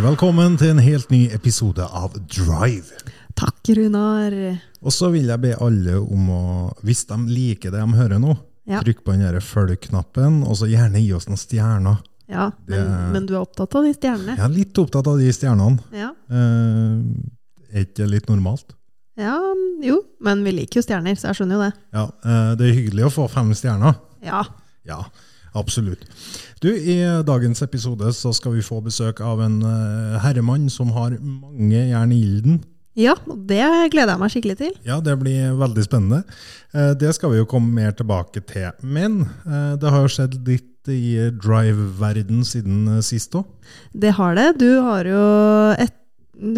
Hjertelig velkommen til en helt ny episode av Drive. Takk, Runar. Og så vil jeg be alle om å, hvis de liker det de hører nå, Ja. trykk på den følg-knappen, og så gjerne gi oss noen stjerner. Ja, men, Det- men du er opptatt av de stjernene? Jeg er litt opptatt av de stjernene. Ja. Eh, er ikke det litt normalt? ja. Jo, men vi liker jo stjerner, så jeg skjønner jo det. Ja, eh, det er hyggelig å få fem stjerner. Ja. Ja, absolutt. Du, I dagens episode så skal vi få besøk av en eh, herremann som har mange jern i ilden. Ja, det gleder jeg meg skikkelig til. Ja, det blir veldig spennende. Eh, Det skal vi jo komme mer tilbake til. Men eh, det har jo skjedd litt i drive-verden siden eh, sist òg. Det har det. Du har jo et,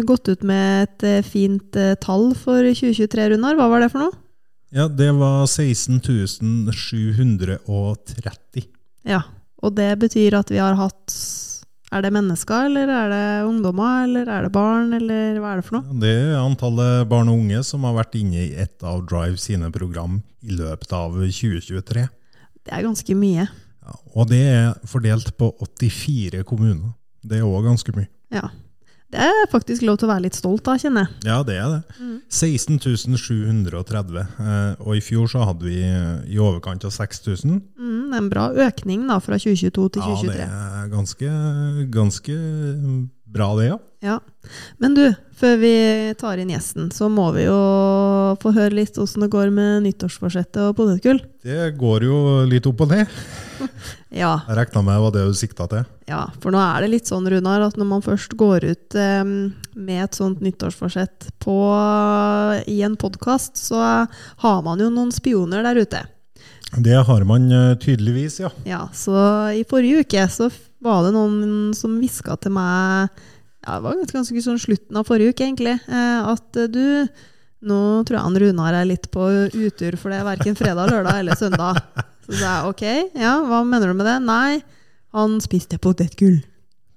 gått ut med et eh, fint eh, tall for 2023, Runar. Hva var det for noe? Ja, det var 16 730. Ja, og det betyr at vi har hatt Er det mennesker, eller er det ungdommer, eller er det barn, eller hva er det for noe? Det er antallet barn og unge som har vært inne i et av Drive sine program i løpet av 2023. Det er ganske mye. Ja, og det er fordelt på 84 kommuner. Det er òg ganske mye. Ja. Det er faktisk lov til å være litt stolt av, kjenner jeg. Ja, det er det. 16 730. Eh, og i fjor så hadde vi eh, i overkant av 6000. Mm, en bra økning da, fra 2022 til 2023. Ja, det er ganske, ganske bra, det, ja. Ja. Men du, før vi tar inn gjesten, så må vi jo få høre litt åssen det går med nyttårsforsettet og potetgull. Det går jo litt opp og ned. Ja, Jeg regna med det var det du sikta til. ja, for nå er det litt sånn, Runar, at når man først går ut eh, med et sånt nyttårsforsett på, i en podkast, så har man jo noen spioner der ute. Det har man eh, tydeligvis, ja. Ja, så i forrige uke så var det noen som hviska til meg ja, Det var ganske, ganske sånn slutten av forrige uke, egentlig. Eh, at eh, du Nå tror jeg han Runar er litt på utur, for det er verken fredag, lørdag eller søndag. Så sa jeg ok, ja, hva mener du med det? Nei, han spiste potetgull.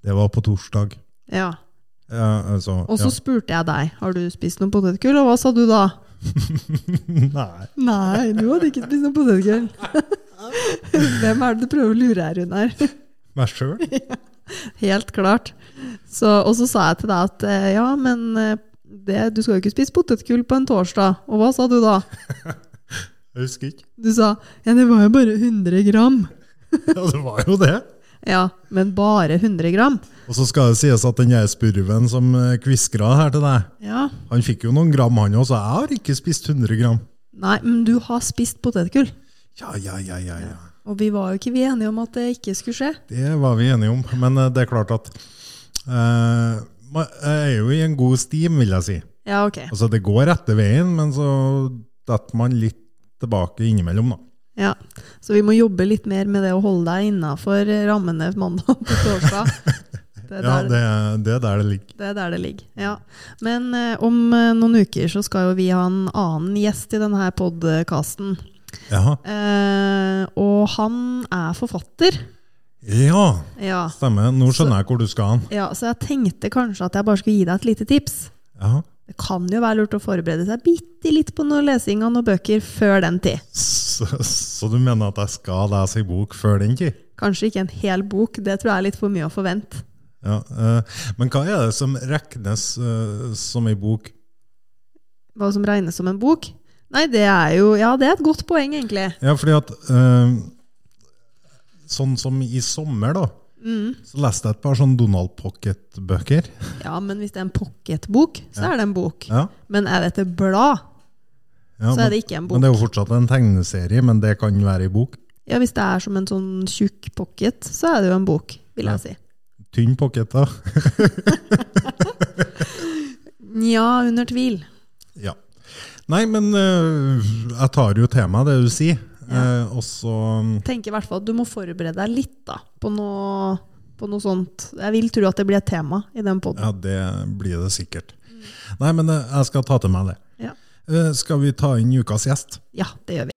Det var på torsdag. Ja. Ja, altså, Og så ja. spurte jeg deg har du spist noe potetgull, og hva sa du da? Nei. Nei, du hadde ikke spist noe potetgull. Hvem er det du prøver å lure her, Runar? Meg sjøl? Helt klart. Så, og så sa jeg til deg at eh, ja, men eh, det, du skal jo ikke spise potetgull på en torsdag. Og hva sa du da? Jeg husker ikke. Du sa ja, det var jo bare 100 gram. Ja, det var jo det. Ja, men bare 100 gram? Og så skal det sies at den der spurven som eh, kviskra her til deg, Ja. han fikk jo noen gram, han også. Jeg har ikke spist 100 gram. Nei, men du har spist potetgull. Ja, ja, ja, ja, ja. Og vi var jo ikke vi enige om at det ikke skulle skje. Det var vi enige om. Men eh, det er klart at uh, Jeg er jo i en god stim, vil jeg si. Ja, ok. Altså, det går rette veien, men så detter man litt tilbake innimellom, da. Ja, Så vi må jobbe litt mer med det å holde deg innafor rammene mandag på torsdag. Det Ja, det, det er der det ligger. Det er der det ligger. Ja. Men eh, om eh, noen uker så skal jo vi ha en annen gjest i denne podkasten. Eh, og han er forfatter. Ja, Ja. stemmer. Nå skjønner jeg hvor du skal hen. ja. Så jeg tenkte kanskje at jeg bare skulle gi deg et lite tips. Jaha. Det kan jo være lurt å forberede seg bitte litt på noe lesing av noen bøker før den tid. Så, så du mener at jeg skal lese ei bok før den tid? Kanskje ikke en hel bok, det tror jeg er litt for mye å forvente. Ja, eh, men hva er det som regnes eh, som ei bok? Hva som regnes som en bok? Nei, det er jo Ja, det er et godt poeng, egentlig. Ja, fordi at øh, Sånn som i sommer, da, så leste jeg et par sånn Donald Pocket-bøker. Ja, men hvis det er en pocketbok, så er det en bok. Ja, Men er det et blad, ja, så men, er det ikke en bok. men det er jo fortsatt en tegneserie, men det kan være ei bok. Ja, Hvis det er som en sånn tjukk pocket, så er det jo en bok, vil jeg si. Tynn pocket, da. Nja, under tvil. Ja. Nei, men uh, jeg tar jo til meg det du sier. Eh, og så Tenker i hvert fall at du må forberede deg litt da, på noe, på noe sånt. Jeg vil tro at det blir et tema i den poden. Ja, det blir det sikkert. Nei, men uh, jeg skal ta til meg det. Ja. Skal vi ta inn ukas gjest? ja, det gjør vi.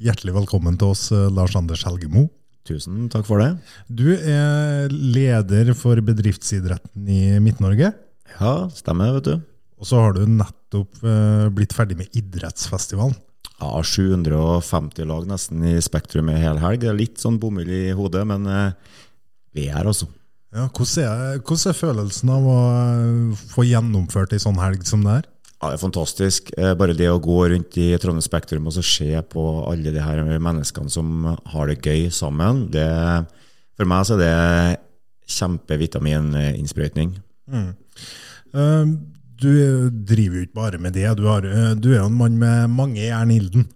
Hjertelig velkommen til oss, eh, Lars Anders Helgemo. Tusen takk for det. Du er leder for bedriftsidretten i Midt-Norge. Ja, stemmer, vet du. Og så har du nettopp eh, blitt ferdig med idrettsfestivalen. Ja, 750 lag nesten i Spektrum i hel helg. Det er litt sånn bomull i hodet, men eh, vi er her, altså. Ja, hvordan, er, hvordan er følelsen av å få gjennomført ei sånn helg som det her? Ja, det er fantastisk. Eh, Bare det å gå rundt i Trondheim Spektrum og så se på alle de her menneskene som har det gøy sammen, det, for meg så er det kjempevitamininnsprøytning. Mm. Du driver jo ikke bare med det. Du, har, eh, du er jo en mann med mange jern i ilden.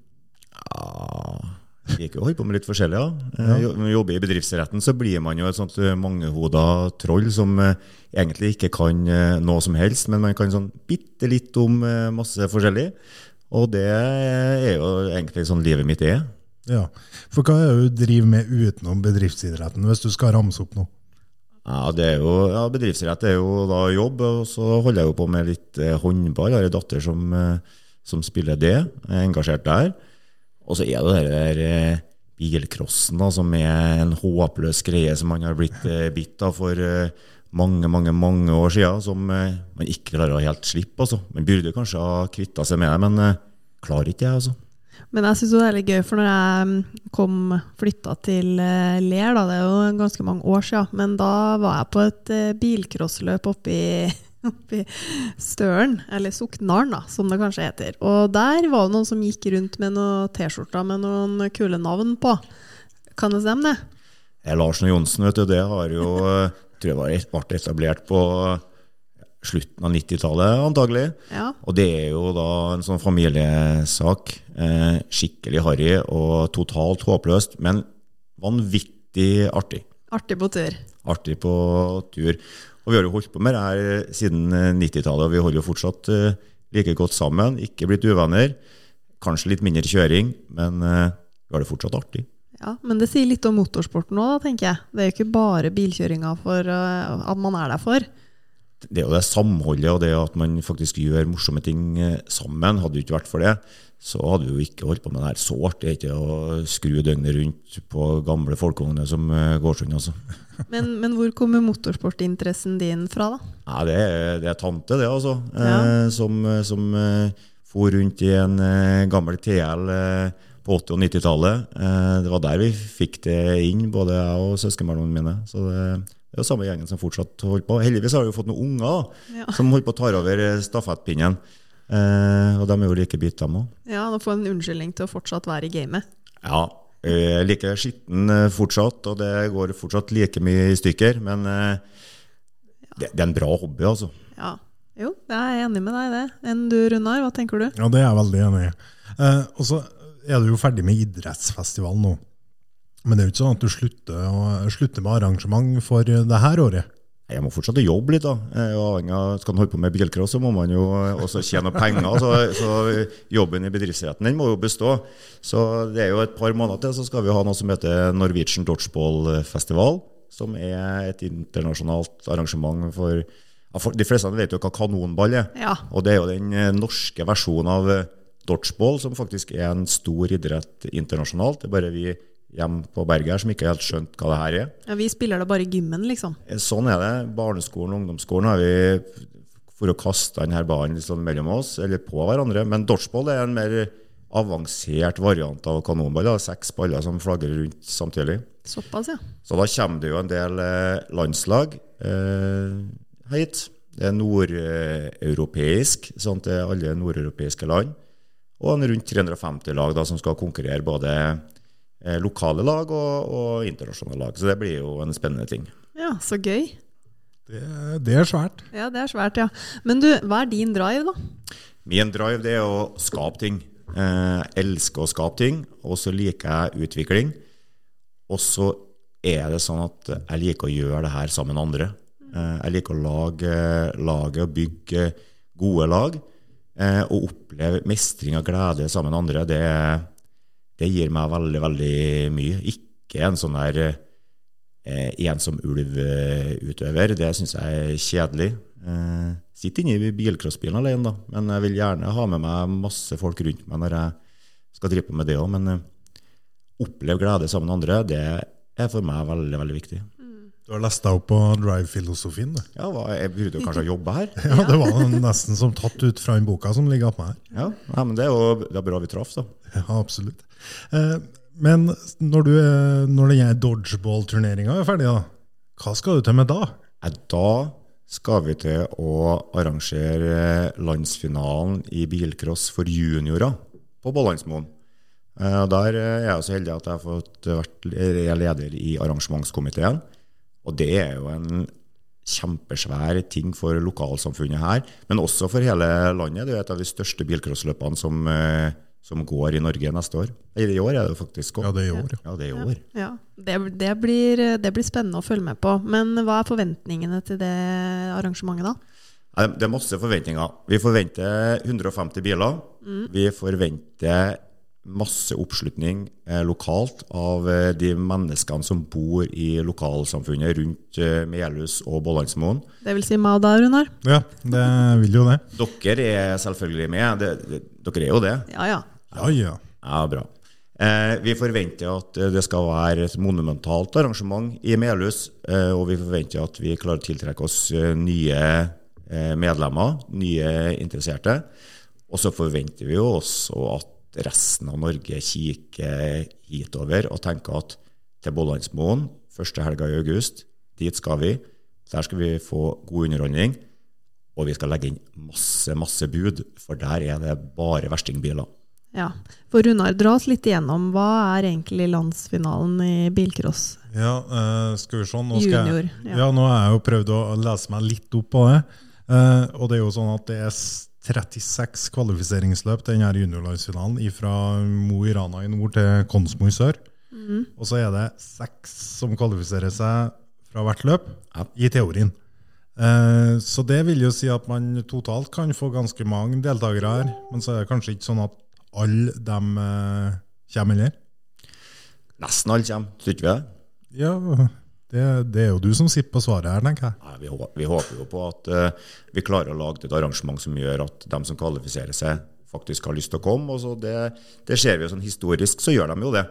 Ja, vi liker å holde på med litt forskjellig. Ja. Eh, man jobber i bedriftsretten, så blir man jo et sånt eh, mangehoda troll som eh, egentlig ikke kan noe som helst, men man kan sånn bitte litt om masse forskjellig. Og det er jo egentlig sånn livet mitt er. Ja. For hva er det du driver med utenom bedriftsidretten, hvis du skal ramse opp noe? Ja, det er jo, ja, Bedriftsrett er jo da jobb, og så holder jeg jo på med litt håndball. Jeg har en datter som, som spiller det, jeg er engasjert der. Og så er det det der eh, bilcrossen, da, som er en håpløs greie som man har blitt eh, bitt av for eh, mange, mange mange år siden, som eh, man ikke klarer å helt slippe. Altså. Man burde kanskje ha kvitta seg med det, men eh, klarer ikke jeg, altså. Men jeg syns det er litt gøy, for når jeg mm, kom flytta til eh, Ler, da, det er jo ganske mange år siden, men da var jeg på et eh, bilcrossløp oppi, oppi Støren, eller Soknaren, som det kanskje heter. Og der var det noen som gikk rundt med noen T-skjorter med noen kule navn på. Kan det stemme, det? Eh, Larsen og Johnsen, vet du, det har jo eh, tror jeg ble etablert på slutten av 90-tallet, antagelig. Ja. Og det er jo da en sånn familiesak. Eh, skikkelig harry og totalt håpløst, men vanvittig artig. Artig på tur. Artig på tur. Og vi har jo holdt på med det her siden eh, 90-tallet, og vi holder jo fortsatt eh, like godt sammen. Ikke blitt uvenner. Kanskje litt mindre kjøring, men eh, vi har det fortsatt artig. Ja, Men det sier litt om motorsporten òg, tenker jeg. Det er jo ikke bare bilkjøringa for at man er der for. det er jo det samholdet og det at man faktisk gjør morsomme ting eh, sammen. Hadde det ikke vært for det, så hadde vi jo ikke holdt på med det her så artig. Ikke å skru døgnet rundt på gamle folkevogner som går Gårdsund, altså. Men, men hvor kommer motorsportinteressen din fra, da? Nei, det er, det er tante, det, altså. Ja. Eh, som som eh, for rundt i en eh, gammel TL eh, på 80- og 90-tallet. Eh, det var der vi fikk det inn, både jeg og søskenbarna mine. Så det, det er jo samme gjengen som fortsatt holder på. Heldigvis har vi jo fått noen unger da, Ja. som holder på å ta over eh, stafettpinnen. Eh, og de er jo like bitt, dem òg. Ja, Nå får en unnskyldning til å fortsatt være i gamet. Ja, jeg er like skitten eh, fortsatt, og det går fortsatt like mye i stykker. Men eh, det, det er en bra hobby, altså. Ja. Jo, jeg er enig med deg i det. Enn du, Runar? Hva tenker du? Ja, det er jeg veldig enig i. Eh, og så er du jo ferdig med idrettsfestival nå. Men det er jo ikke sånn at du slutter, å, slutter med arrangement for det her året. Jeg må fortsatt jobbe litt. da. Av, Skal man holde på med bilcross, så må man jo også tjene penger. Så, så jobben i bedriftsretten den må jo bestå. Så det er jo et par måneder til, så skal vi ha noe som heter Norwegian Dodgeball Festival. Som er et internasjonalt arrangement for, De fleste vet jo hva kanonball er. Ja. Og det er jo den eh, norske versjonen av eh, dodgeball, som faktisk er en stor idrett internasjonalt. Det er bare vi hjemme på berget her som ikke helt skjønt hva det her er. Ja, Vi spiller da bare i gymmen, liksom. Sånn er det. Barneskolen og ungdomsskolen har vi for å kaste denne ballen sånn mellom oss, eller på hverandre. Men dodgeball er en mer avansert variant av kanonball. Da. Seks baller som flagrer rundt samtidig. Såpass, ja. Så da kommer det jo en del eh, landslag eh, hit. Det er nordeuropeisk, sånn til alle nordeuropeiske land. Og en rundt 350 lag da, som skal konkurrere både eh, lokale lag og, og internasjonale lag. Så det blir jo en spennende ting. Ja, Så gøy. Det, det er svært. Ja, det er svært, ja. Men du, hva er din drive, da? Min drive det er å skape ting. Eh, Jeg elsker å skape ting, og så liker jeg utvikling. Og så er det sånn at jeg liker å gjøre det her sammen med andre. Eh, Jeg liker å lage laget og bygge gode lag. eh, Og oppleve mestring og glede sammen med andre. Det, det gir meg veldig, veldig mye. Ikke en sånn der eh, ensom ulv-utøver. Det syns jeg er kjedelig. Eh, Sitt inne i bilcrossbilen alene, da. Men jeg vil gjerne ha med meg masse folk rundt meg når jeg skal drive på med det òg. Men eh, oppleve glede sammen med andre, det er for meg veldig, veldig viktig. Du har lest deg opp på drive-filosofien. Ja, Jeg burde jo kanskje jobbe her. Ja, Det var nesten som tatt ut fra den boka som ligger oppe her. Ja, ja men Det er jo det er bra vi traff, da. Ja, absolutt. Eh, men når, du, er- når den her dodgeball-turneringa er ferdig, da, hva skal du til med da? Da skal vi til å arrangere landsfinalen i bilcross for juniorer på Ballandsmoen. Eh, Der er jeg så heldig at jeg har fått vært er leder i arrangementskomiteen. Og det er jo en kjempesvær ting for lokalsamfunnet her, men også for hele landet. Det er et av de største bilcrossløpene som, eh, som går i Norge neste år. I år er det faktisk òg. Ja, det er i år. ja. Ja, det er i år. Ja, det, det, blir, det blir spennende å følge med på. Men hva er forventningene til det arrangementet, da? Det er masse forventninger. Vi forventer 150 biler. Vi forventer masse oppslutning eh, lokalt av eh, de menneskene som bor i lokalsamfunnet rundt eh, Melhus og Bollandsmoen. Det vil si meg og deg, Runar? Ja, det vil jo det. Dere er selvfølgelig med. Det, det, dere er jo det. Ja ja. Ja, ja. Ja, bra. Eh, vi forventer at det skal være et monumentalt arrangement i Melhus, eh, og vi forventer at vi klarer å tiltrekke oss eh, nye eh, medlemmer, nye interesserte. Og så forventer vi jo også at resten av Norge kikker hitover og tenker at til Bollandsmoen, første helga i august, dit skal vi. Der skal vi få god underholdning, og vi skal legge inn masse, masse bud, for der er det bare verstingbiler. ja. For Runar, dra oss litt igjennom. Hva er egentlig landsfinalen i bilcross? Ja, eh, skal vi se. Nå skal Junior, jeg, ja. ja. nå har jeg jo prøvd å lese meg litt opp på det. Eh, og det er jo sånn at det er 36 kvalifiseringsløp den denne juniorlandsfinalen fra Mo i Rana i nord til Konsmo i sør. Og så er det seks som kvalifiserer seg fra hvert løp, Ja. i teorien. Eh, så det vil jo si at man totalt kan få ganske mange deltakere her, men så er det kanskje ikke sånn at alle dem eh, kommer heller. Nesten alle kommer, tror ikke vi det? Ja, det, det er jo du som sitter på svaret her, tenker jeg. Nei, vi, håper, vi håper jo på at uh, vi klarer å lage et arrangement som gjør at de som kvalifiserer seg, faktisk har lyst til å komme. Og så det, det ser vi jo sånn historisk, så gjør de jo det.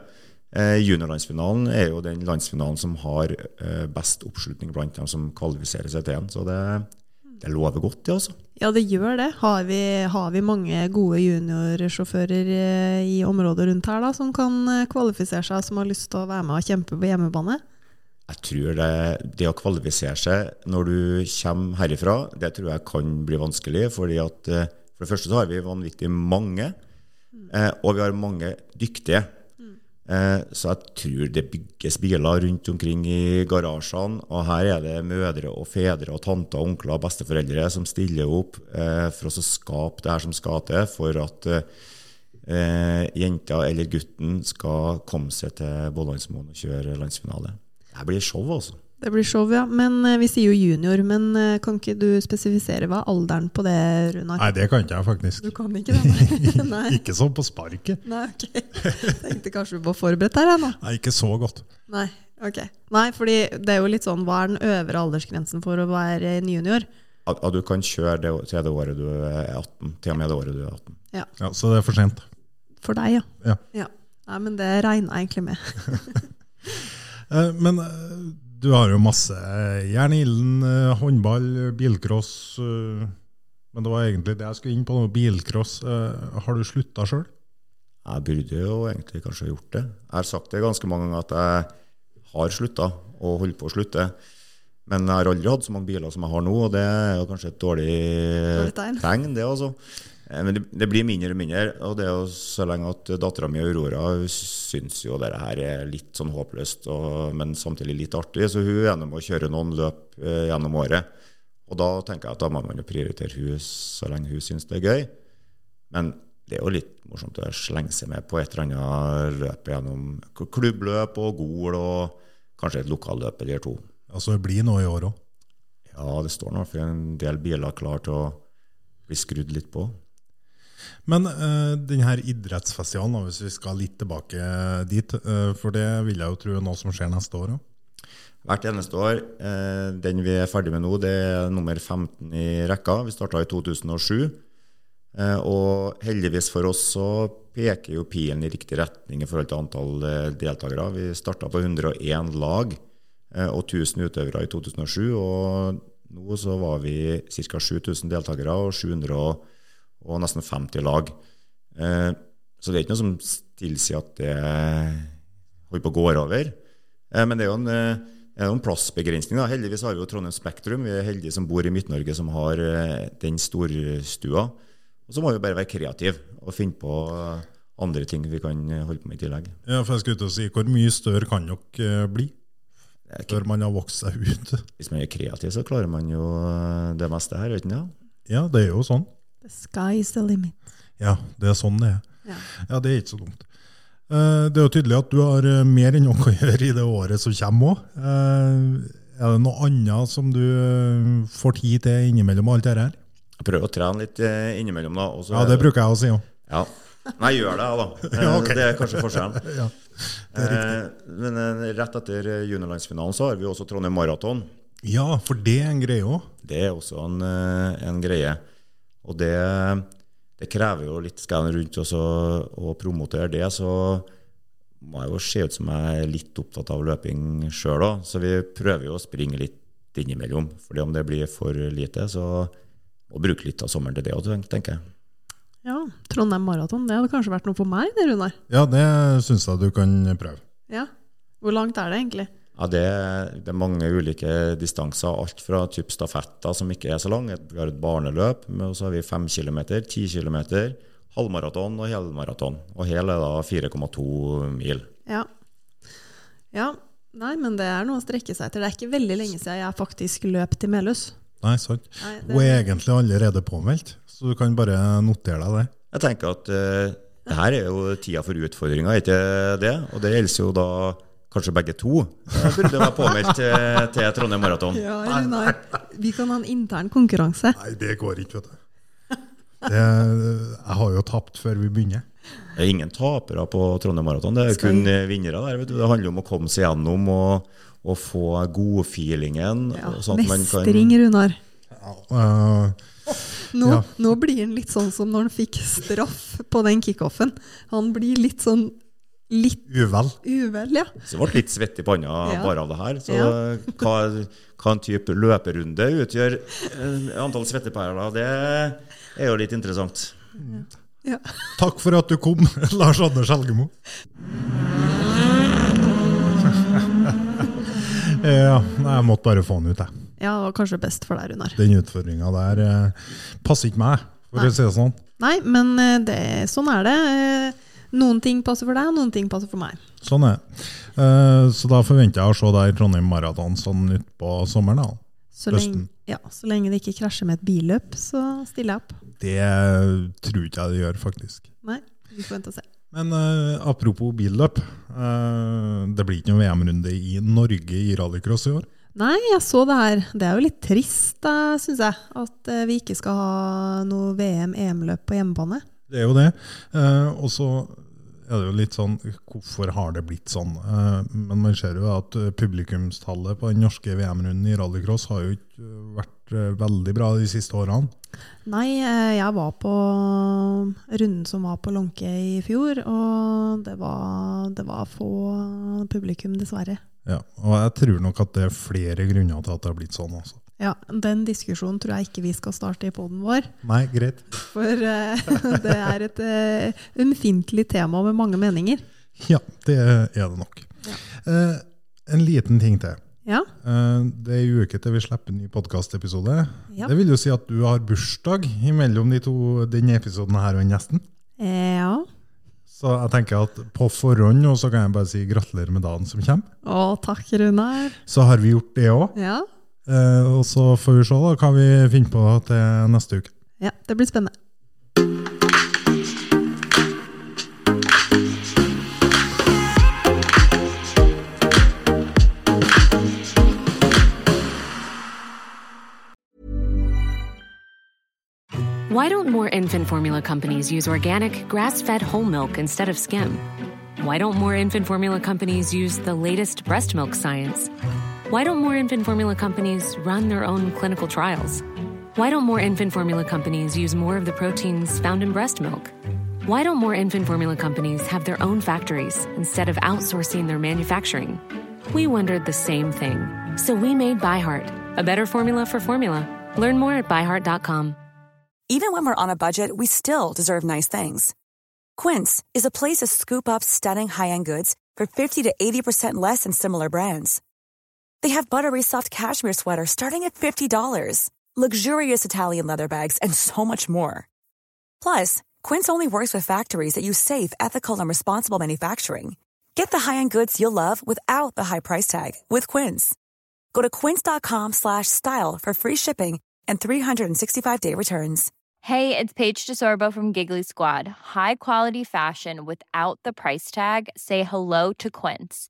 Eh, juniorlandsfinalen er jo den landsfinalen som har eh, best oppslutning blant dem som kvalifiserer seg til den. Så det, det lover godt, det, altså. Ja, det gjør det. Har vi, har vi mange gode juniorsjåfører eh, i området rundt her da, som kan eh, kvalifisere seg, som har lyst til å være med og kjempe på hjemmebane? Jeg tror det, det å kvalifisere seg når du kommer herifra, det tror jeg kan bli vanskelig. fordi at eh, For det første så har vi vanvittig mange, eh, og vi har mange dyktige. Eh, så jeg tror det bygges biler rundt omkring i garasjene. Og her er det mødre og fedre og tanter og onkler og besteforeldre som stiller opp for å skape det her som skal til for at jenta eller gutten skal komme seg til Bollandsmoen og kjøre landsfinale. Det blir show, altså. Det blir show, ja. Men eh, vi sier jo junior, men eh, kan ikke du spesifisere hva er alderen på det, Runar? Nei, det kan ikke jeg faktisk. Du kan ikke det? Nei. Nei. Ikke sånn på sparket. Nei, ok. Tenkte kanskje du var forberedt der, ennå. Nei, ikke så godt. Nei, ok. Nei, fordi det er jo litt sånn, hva er den øvre aldersgrensen for å være en junior? At, at du kan kjøre det, til det året du er 18, til og med det året du er 18. Ja, Ja, så det er for sent. for deg, ja. Ja. ja. Nei, men det regner jeg egentlig med. Eh, Men eh, du har jo masse jern i ilden, eh, håndball, bilcross. Men det var egentlig det jeg skulle inn på, Noe bilcross. Har du slutta sjøl? Jeg burde jo egentlig kanskje gjort det. Jeg har sagt det ganske mange ganger at jeg har slutta, og holder på å slutte. Men jeg har aldri hatt så mange biler som jeg har nå, og det er jo kanskje et dårlig, Dårlig tegn. tegn, det altså. Eh, Men det, det blir mindre og mindre, og det er jo så lenge at dattera mi Aurora syns jo det her er litt sånn håpløst, og, men samtidig litt artig, så hun er gjennom å kjøre noen løp eh, gjennom året. Og da tenker jeg at da må man jo prioritere hun så lenge hun syns det er gøy. Men det er jo litt morsomt å slenge seg med på et eller annet løp gjennom klubbløp og Gol og kanskje et lokalløp eller to. Altså, det blir noe i år òg. Ja, det står nå for en del biler klar til å bli skrudd litt på. Men uh, denne idrettsfestivalen, hvis vi skal litt tilbake dit, uh, for det vil jeg jo tro er noe som skjer neste år òg. Hvert eneste år. Uh, den vi er ferdig med nå, det er nummer 15 i rekka. Vi starta i 2007. Uh, og heldigvis for oss så peker jo pilen i riktig retning i forhold til antall eh, deltakere. Vi starta på 101 lag eh, og 1000 utøvere i 2007. Og nå så var vi ca. 7000 deltakere og 700 og, nesten 50 lag. Eh, så det er ikke noe som tilsier at det holder på å gå over. Eh, Men det er jo en, eh, en plassbegrensning. Da. Heldigvis har vi jo Trondheim Spektrum. Vi er heldige som bor i Midt-Norge som har den storstua. Og så må vi bare være kreative og finne på andre ting vi kan holde på med i tillegg. Ja, for jeg skulle til å si, Hvor mye større kan dere bli ikke- før man har vokst seg ut? Hvis man er kreativ, så klarer man jo det meste her, vet du det? Ja, det er jo sånn. The sky is the limit. Ja, det er sånn det er. Ja. Ja, det er ikke så dumt. Eh, Det er jo tydelig at du har eh, mer enn nok å gjøre i det året som kommer òg. Er det noe annet som du eh, får tid til innimellom alt det her? Jeg prøver å trene litt eh, innimellom, da. Ja, er det bruker jeg å si òg. Ja. Nei, gjør det, da. Eh, Ja, okay. Det er kanskje forskjellen. Ja, Eh, men eh, rett etter eh, juniorlandsfinalen så har vi også Trondheim Maraton. ja, for det er en greie òg. Det er også en, eh, en greie. Og det, det krever jo litt Skal rundt oss å promotere det, så må jeg jo se ut som jeg er litt opptatt av løping sjøl òg. Så vi prøver jo å springe litt innimellom. Fordi om det blir for lite, så må vi bruke litt av sommeren til det òg, tenker jeg. Ja, Trondheim Maraton, det hadde kanskje vært noe for meg, det, Runar. Ja, det syns jeg du kan prøve. Ja. Hvor langt er det egentlig? Ja, det, det er mange ulike distanser. Alt fra typ stafetter, som ikke er så lang. Vi har et barneløp, og så har vi 5 km, 10 km, halvmaraton og helmaraton. Og hel er da 4,2 mil. Ja. ja. Nei, men det er noe å strekke seg etter. Det er ikke veldig lenge siden jeg faktisk løp til Melhus. Nei, sant. Nei, det- Hun er egentlig allerede påmeldt, så du kan bare notere deg det. Jeg tenker at uh, det her er jo tida for utfordringer, ikke det? Og det gjelder jo da kanskje begge to. Burde være påmeldt til, til Trondheim Maraton. Ja, Runar. Vi kan ha en intern konkurranse. Nei, det går ikke, vet du. Det, jeg har jo tapt før vi begynner. Det er ingen tapere på Trondheim Maraton, det er Skal kun eh, vinnere der. Vet du. Det handler om å komme seg gjennom og, og få godfeelingen. Ja, sånn at kan- Mestring, Runar. uh, Nå, Ja. nå blir han litt sånn som når han fikk straff på den kickoffen. Han blir litt sånn litt uvel. uvel, ja. Så jeg ble litt svett i panna Ja. bare av det her. Så Ja. hva, hva en type løperunde utgjør eh, antall svetteperler, det er jo litt interessant. ja. Takk for at du kom, Lars Anders Helgemo. ja, jeg måtte bare få den ut, jeg. Ja, det var kanskje best for deg, Runar. Den utfordringa der eh, passer ikke meg, for Nei. å si det sånn. Nei, men eh, det, sånn er det. Noen ting passer for deg, og noen ting passer for meg. Sånn er det. Eh, så da forventer jeg å se deg i Trondheim Maraton sånn utpå sommeren. da. Så lenge, ja, så lenge det ikke krasjer med et billøp, så stiller jeg opp. Det tror ikke jeg det gjør, faktisk. Nei, vi får vente og se. Men uh, apropos billøp. Uh, det blir ikke noen VM-runde i Norge i rallycross i år. Nei, jeg så det her. Det er jo litt trist, syns jeg, at vi ikke skal ha noe VM-EM-løp på hjemmebane. Det er jo det. Uh, og så er det jo litt sånn Hvorfor har det blitt sånn? Eh, men man ser jo at eh, publikumstallet på den norske VM-runden i rallycross har jo ikke eh, vært veldig bra de siste årene. Nei, jeg var på runden som var på Lånke i fjor, og det var, det var få publikum, dessverre. Ja, og jeg tror nok at det er flere grunner til at det har blitt sånn. Altså. Ja, Den diskusjonen tror jeg ikke vi skal starte i poden vår. Nei, greit. For uh, det er et uh, ømfintlig tema med mange meninger. Ja, det er det nok. Ja. Uh, en liten ting til. Ja, Uh, det er ei uke til vi slipper en ny podkastepisode. Ja. Det vil jo si at du har bursdag imellom de to, denne episoden her og den nesten. Eh, ja. Så jeg tenker at på forhånd Og så kan jeg bare si gratulerer med dagen som kommer. Å, takk, Runar. Så har vi gjort det òg. Ja. Eh, og så får vi se da hva vi finner på til neste uke. ja, det blir spennende. Why don't more infant formula companies use organic, grass fed whole milk instead of skim? Why don't more infant formula companies use the latest breast milk science? Why don't more infant formula companies run their own clinical trials? Why don't more infant formula companies use more of the proteins found in breast milk? Why don't more infant formula companies have their own factories instead of outsourcing their manufacturing? We wondered the same thing. So we made ByHeart, a better formula for formula. Learn more at byheart.com. Even when we're on a budget, we still deserve nice things. Quince is a place to scoop up stunning high-end goods for 50 to 80% less than similar brands. They have buttery soft cashmere sweaters starting at $50, luxurious Italian leather bags, and so much more. Plus, Quince only works with factories that use safe, ethical, and responsible manufacturing. Get the high-end goods you'll love without the high price tag with Quince. Go to quince.com slash style for free shipping and 365-day returns. Hey, it's Paige DeSorbo from Giggly Squad. High quality fashion without the price tag. Say hello to Quince.